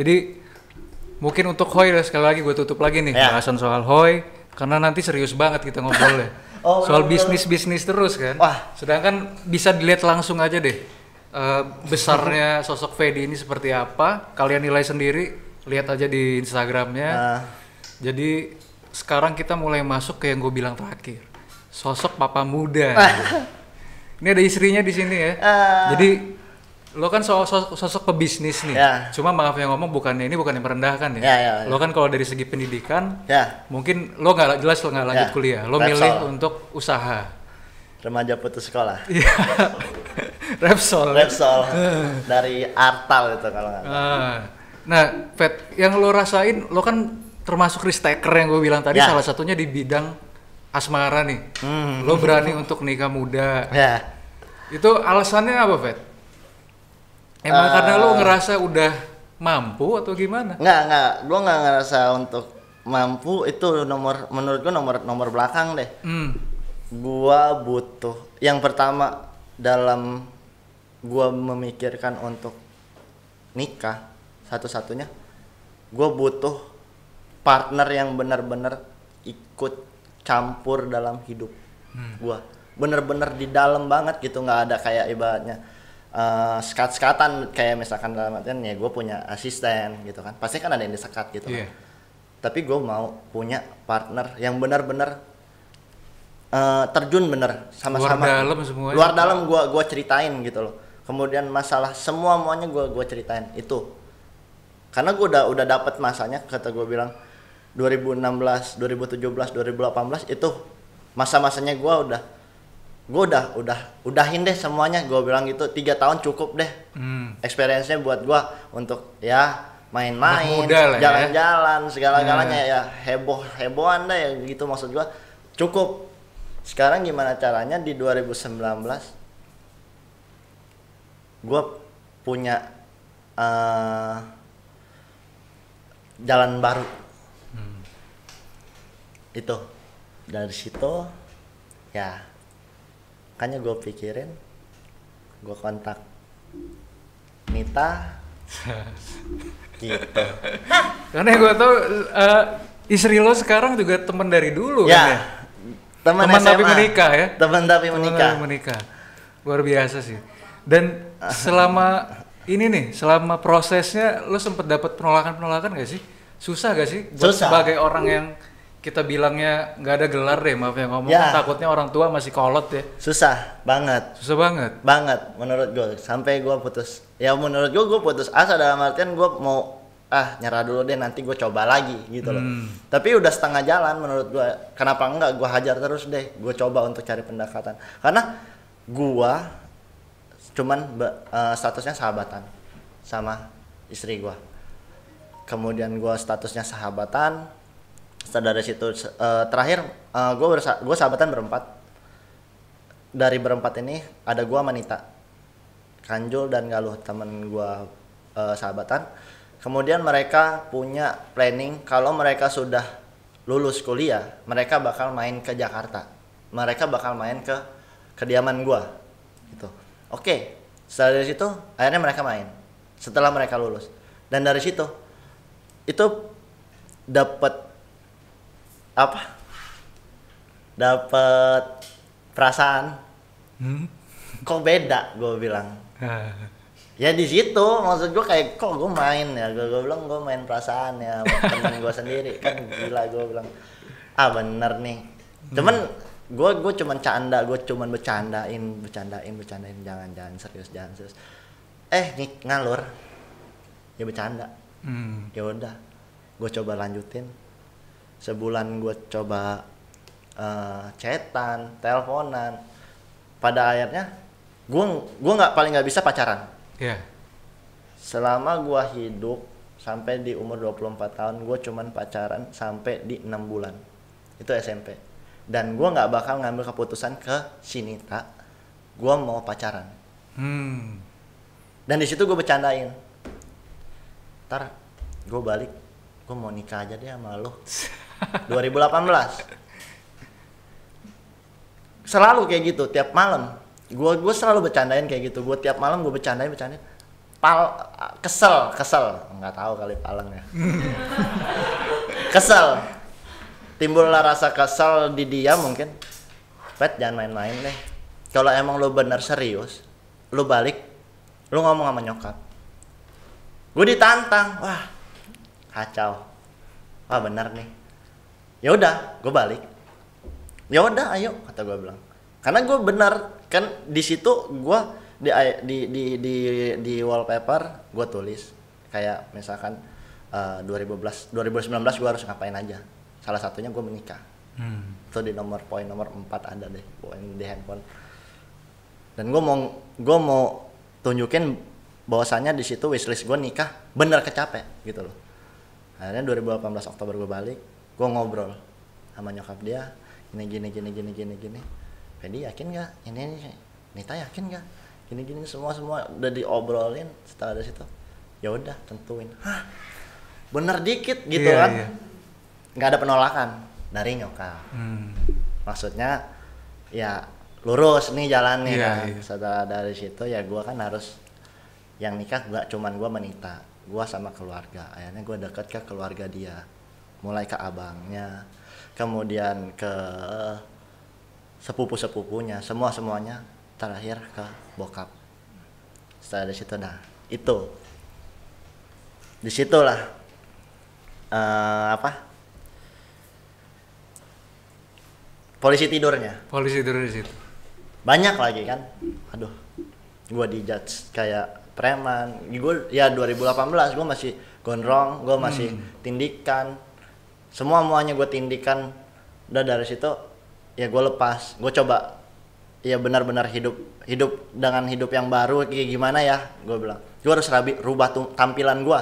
Jadi mungkin untuk Hoy sekali lagi gue tutup lagi nih Ya. bahasan soal Hoy karena nanti serius banget kita ngobrolnya. Oh, soal bisnis-bisnis terus kan. Wah. Sedangkan bisa dilihat langsung aja deh eh, besarnya sosok Fedi ini seperti apa. Kalian nilai sendiri, lihat aja di Instagramnya. Nah, Jadi sekarang kita mulai masuk ke yang gue bilang terakhir, sosok papa muda. ini ada istrinya di sini ya. Ah. Jadi lo kan so- so- sosok pebisnis nih. Ya. Cuma maaf yang ngomong bukannya ini bukan yang merendahkan ya. Ya, ya, ya. Lo kan kalau dari segi pendidikan, ya mungkin lo nggak jelas lo nggak lanjut Ya. kuliah. Lo Repsol. milih untuk usaha. remaja putus sekolah. Iya. Repsol. Repsol dari Artal itu kalau nggak. salah. Ah. Nah, Pet, yang lo rasain, lo kan termasuk risk taker yang gue bilang tadi, Ya. salah satunya di bidang asmara nih. Hmm. Lo berani untuk nikah muda. Ya. Itu alasannya apa, Pet? Emang Eh. karena lo ngerasa udah mampu atau gimana? Nggak nggak, gua nggak ngerasa untuk mampu itu nomor menurut gua nomor nomor belakang deh. Hmm. Gua butuh yang pertama dalam gua memikirkan untuk nikah satu-satunya gua butuh partner yang benar-benar ikut campur dalam hidup gua bener-bener di dalam banget gitu nggak ada kayak ibaratnya eh, sekat-sekatan kayak misalkan dalam artian ya gue punya asisten gitu kan. Pasti kan ada yang disekat gitu Iya. kan tapi gue mau punya partner yang benar-benar eh, terjun bener sama-sama. Luar dalam semuanya. luar dalam gua gua ceritain gitu loh. Kemudian masalah semua muanya gua gua ceritain itu. Karena gua udah udah dapat masanya kata gua bilang 2016 2017 2018 itu masa-masanya gua udah gua udah udah udahin deh semuanya gua bilang gitu tiga tahun cukup deh Hmm. experience-nya buat gua untuk ya main-main, Anak muda lah ya. jalan-jalan, segala-galanya ya heboh hebohan deh ya gitu maksud gua. Cukup. Sekarang gimana caranya di 2019 gua punya eh, jalan baru. Itu. Dari situ ya makanya gue pikirin gue kontak Nita gitu Karena gue tau eh, istri lo sekarang juga teman dari dulu kan ya. ya teman tapi menikah ya? teman tapi Teman menikah dari menikah. Luar biasa sih. Dan selama ini nih, selama prosesnya lo sempet dapat penolakan-penolakan gak sih? Susah gak sih? Buat Susah. sebagai orang yang kita bilangnya nggak ada gelar deh, maaf ya ngomong. Ya. Takutnya orang tua masih kolot ya. susah banget Susah banget. banget menurut gue sampai gue putus ya menurut gue gue putus asa dalam artian gue mau ah nyerah dulu deh nanti gue coba lagi gitu loh Hmm. tapi udah setengah jalan menurut gue kenapa enggak gue hajar terus deh gue coba untuk cari pendekatan karena gue cuman eh, statusnya sahabatan sama istri gue kemudian gue statusnya sahabatan dari situ eh, terakhir gue gue sahabatan berempat. Dari berempat ini ada gua sama Nita. Kanjul dan Galuh temen gua eh, sahabatan. Kemudian mereka punya planning kalau mereka sudah lulus kuliah mereka bakal main ke Jakarta. Mereka bakal main ke kediaman gua gitu. Oke setelah dari situ akhirnya mereka main setelah mereka lulus. Dan dari situ itu dapat apa? Dapat perasaan. Hmm? kok beda gue bilang. Ya di situ maksud gue kayak kok gue main ya? Gue bilang gue main perasaan ya temen gue sendiri. Kan gila gue bilang ah bener nih. Cuman gue gue cuman canda gue cuman bercandain bercandain bercandain. Jangan jangan serius jangan serius. Eh nih ngalur. Ya bercanda. Hmm. ya udah gue coba lanjutin sebulan gue coba eh, chatan teleponan. Pada akhirnya gue gue nggak paling nggak bisa pacaran. Ya. selama gue hidup sampai di umur 24 tahun gue cuman pacaran sampai di enam bulan. Itu SMP dan gue nggak bakal ngambil keputusan ke Sinita gue mau pacaran. Hmm. dan di situ gue bercandain. Ntar gue balik gue mau nikah aja deh sama lo 2018 selalu kayak gitu tiap malam. Gue gue selalu bercandain kayak gitu. Gue tiap malam gue bercandain bercandain. Pal kesel kesel. Nggak tahu kali paleng ya kesel. Timbullah rasa kesel di dia mungkin. Pet jangan main-main deh. Kalau emang lu bener serius lu balik lu ngomong sama nyokap. Gue ditantang wah kacau. Wah bener nih ya udah gue balik. Ya udah ayo kata gue bilang. Karena gue bener kan di situ gue di di di di di wallpaper gue tulis. Kayak misalkan uh, 2012 2019 gue harus ngapain aja. Salah satunya gue menikah. Hmm. itu di nomor poin nomor 4 ada deh poin di handphone. Dan gue mau gue mau tunjukin bahwasannya di situ wishlist gue nikah bener kecapek gitu loh. Akhirnya 2018 Oktober gue balik gue ngobrol sama nyokap dia gini gini gini gini gini gini. Pedi yakin nggak? Ini, ini Nita yakin nggak? Gini gini semua semua udah diobrolin setelah dari situ. Ya udah tentuin. Hah? Bener dikit gitu Iya, kan? iya. nggak ada penolakan dari nyokap. Hmm. maksudnya ya lurus nih jalannya Iya, kan. iya. setelah dari situ ya gua kan harus yang nikah gak cuman gua menita gua sama keluarga. Akhirnya gua deket ke keluarga dia mulai ke abangnya kemudian ke sepupu sepupunya semua semuanya terakhir ke bokap. Setelah dari situ nah itu. Di situlah eh, apa? Polisi tidurnya. Polisi tidur di situ. banyak lagi kan? Aduh gua dijudge kayak preman. Gue ya 2018 gue masih gondrong gue masih tindikan semua muanya gue tindikan. Udah dari situ ya gue lepas. Gue coba ya benar-benar hidup hidup dengan hidup yang baru kayak gimana ya gue bilang. Gue harus rabi, rubah tum- tampilan gue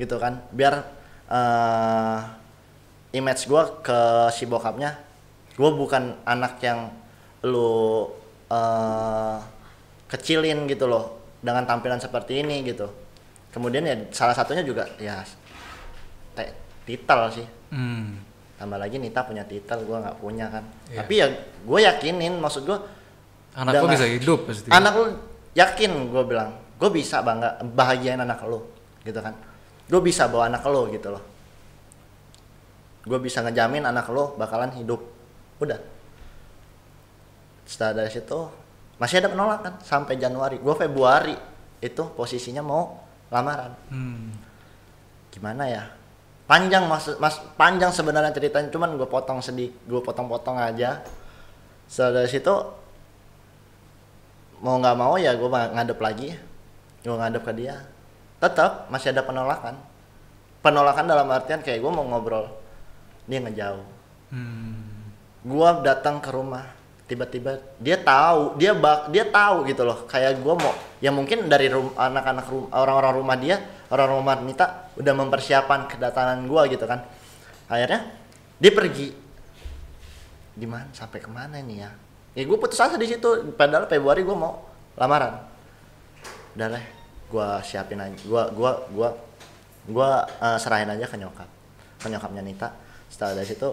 gitu kan. Biar eh, image gue ke si bokapnya gue bukan anak yang lu eh, kecilin gitu loh dengan tampilan seperti ini gitu. Kemudian ya salah satunya juga ya titel sih. Hmm. tambah lagi Nita punya titel gue nggak punya kan. Iya. tapi ya gue yakinin maksud gue Anak lo bisa hidup pasti. anak lu yakin gue bilang. Gue bisa bangga bahagiain anak lo gitu kan. Gue bisa bawa anak lo gitu loh. Gue bisa ngejamin anak lo bakalan hidup. Udah. Setelah dari situ masih ada penolakan sampai Januari. Gue Februari itu posisinya mau lamaran. Hmm. gimana ya panjang mas, mas panjang sebenarnya ceritanya cuman gue potong sedih gue potong-potong aja. Setelah dari situ mau nggak mau ya gue ngadep lagi. Gue ngadep ke dia. Tetap masih ada penolakan. Penolakan dalam artian kayak gue mau ngobrol dia ngejauh. Hmm. gua datang ke rumah tiba-tiba dia tahu dia bak dia tahu gitu loh. Kayak gua mau ya mungkin dari rum- anak-anak rum- orang-orang rumah dia orang rumah Nita udah mempersiapkan kedatangan gua gitu kan. Akhirnya dia pergi. Di mana sampai ke mana ini ya? Ya gue putus asa di situ. Padahal Februari gua mau lamaran. Udah lah gua siapin aja gua gua gua gua eh, serahin aja ke nyokap. Ke nyokapnya Nita. Setelah dari situ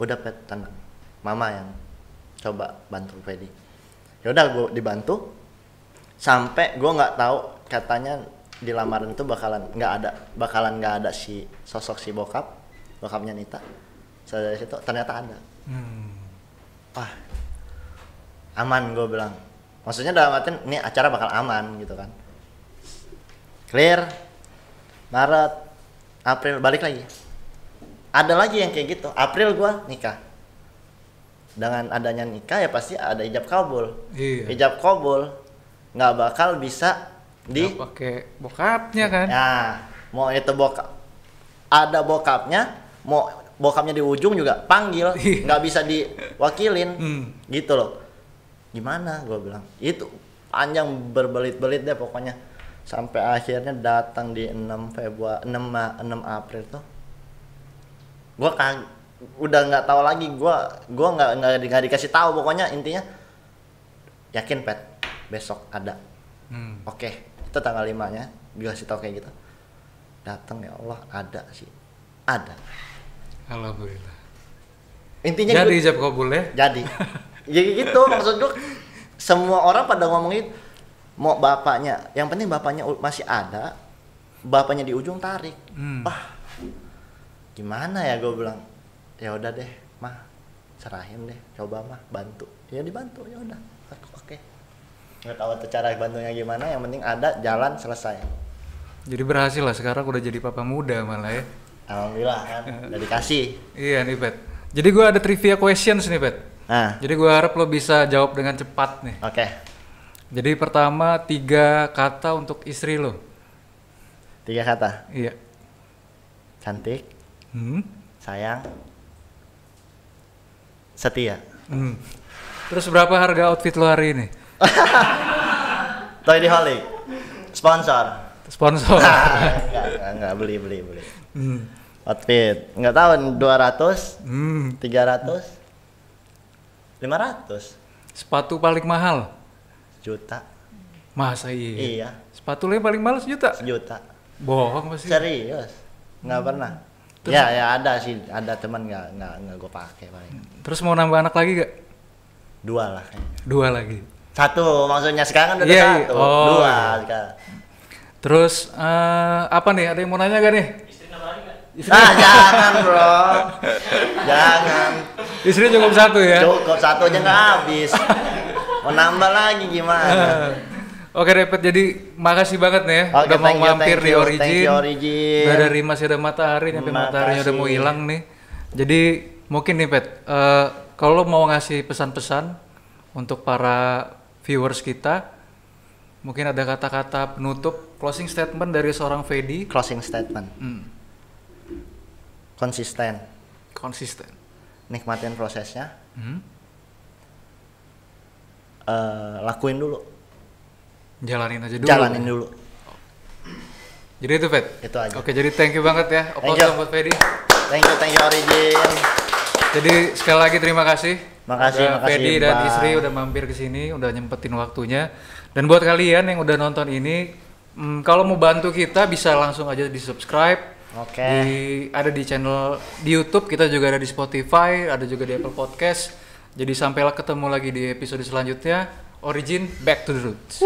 udah pet tenang mama yang coba bantu Fedi ya udah gue dibantu. Sampai gue nggak tahu katanya di lamaran itu bakalan nggak ada bakalan nggak ada si sosok si bokap bokapnya Nita. Setelah dari situ ternyata ada. Hmm. wah. Aman gue bilang. Maksudnya dalam artian ini acara bakal aman gitu kan. Clear. Maret April balik lagi. Ada lagi yang kayak gitu. April gue nikah dengan adanya nikah ya pasti ada ijab kabul Iya. ijab kabul nggak bakal bisa di pakai bokapnya kan? Ya, mau itu bokap ada bokapnya, mau bokapnya di ujung juga panggil, Iya. nggak bisa diwakilin, Hmm. gitu loh. Gimana? Gue bilang itu panjang berbelit-belit deh pokoknya sampai akhirnya datang di 6 Februari 6, Ma- 6 April tuh gue kag udah nggak tahu lagi gue gua nggak nggak di- nggak dikasih tahu pokoknya intinya yakin pet besok ada Hmm. Oke, itu tanggal 5 nya dikasih tau kayak gitu. Datang ya Allah, ada sih. Ada. Alhamdulillah. Intinya Jadi ijab kabul ya? jadi. ya gitu maksud gua semua orang pada ngomongin mau bapaknya yang penting bapaknya masih ada bapaknya di ujung tarik Hmm. wah gimana ya gue bilang ya udah deh mah serahin deh coba mah bantu ya dibantu ya udah aku oke nggak tahu tuh cara bantunya gimana yang penting ada jalan selesai Jadi berhasil lah sekarang udah jadi papa muda malah ya. alhamdulillah kan udah dikasih Iya nih Pet. Jadi gua ada trivia questions nih Pet. nah Jadi gua harap lo bisa jawab dengan cepat nih. oke Jadi pertama tiga kata untuk istri lo. tiga kata Iya. cantik Hmm. sayang setia Hmm. Terus berapa harga outfit lo hari ini? Di Holic sponsor Sponsor. enggak, enggak, enggak, beli, beli, beli. hmm. Outfit, enggak tahu 200, Hmm. 300, 500 Sepatu paling mahal. juta. Masa iya? Iya, Sepatu lo yang paling mahal sejuta? sejuta. Bohong pasti. Serius. Enggak pernah. Ya, ya ada sih, ada teman enggak enggak enggak gue pakai paling. Terus mau nambah anak lagi gak? Dua lah kayaknya. Dua lagi. Satu, maksudnya sekarang kan udah Iya, iya. satu. Oh, Dua iya. sekarang. Terus eh, apa nih? Ada yang mau nanya gak nih? Ah, jangan, Bro. jangan. Istri cukup satu ya? Cukup satu aja nggak habis. Mau nambah lagi gimana? Oke Repet, jadi makasih banget nih ya udah mau you, mampir di Origin. thank you, Origin. Udah dari masih ada matahari nih, mataharinya udah mau hilang nih. Jadi mungkin nih Pet, eh, kalau mau ngasih pesan-pesan untuk para viewers kita, mungkin ada kata-kata penutup, closing statement dari seorang Fedi. Closing statement. Hmm, Konsisten. konsisten. Nikmatin prosesnya. Hmm, eh, lakuin dulu. Jalanin aja dulu. Jalanin dulu. Jadi itu Pet. Itu aja. Oke, jadi thank you banget ya. Thank you. buat Fedi. Thank you, thank you Origin. Jadi sekali lagi terima kasih. Makasih, udah makasih, Fedi dan Bang. istri udah mampir ke sini, udah nyempetin waktunya. Dan buat kalian yang udah nonton ini, mm, kalau mau bantu kita bisa langsung aja di subscribe. Oke. Di, ada di channel di YouTube, kita juga ada di Spotify, ada juga di Apple Podcast. Jadi sampailah ketemu lagi di episode selanjutnya. Origin Back to the Roots.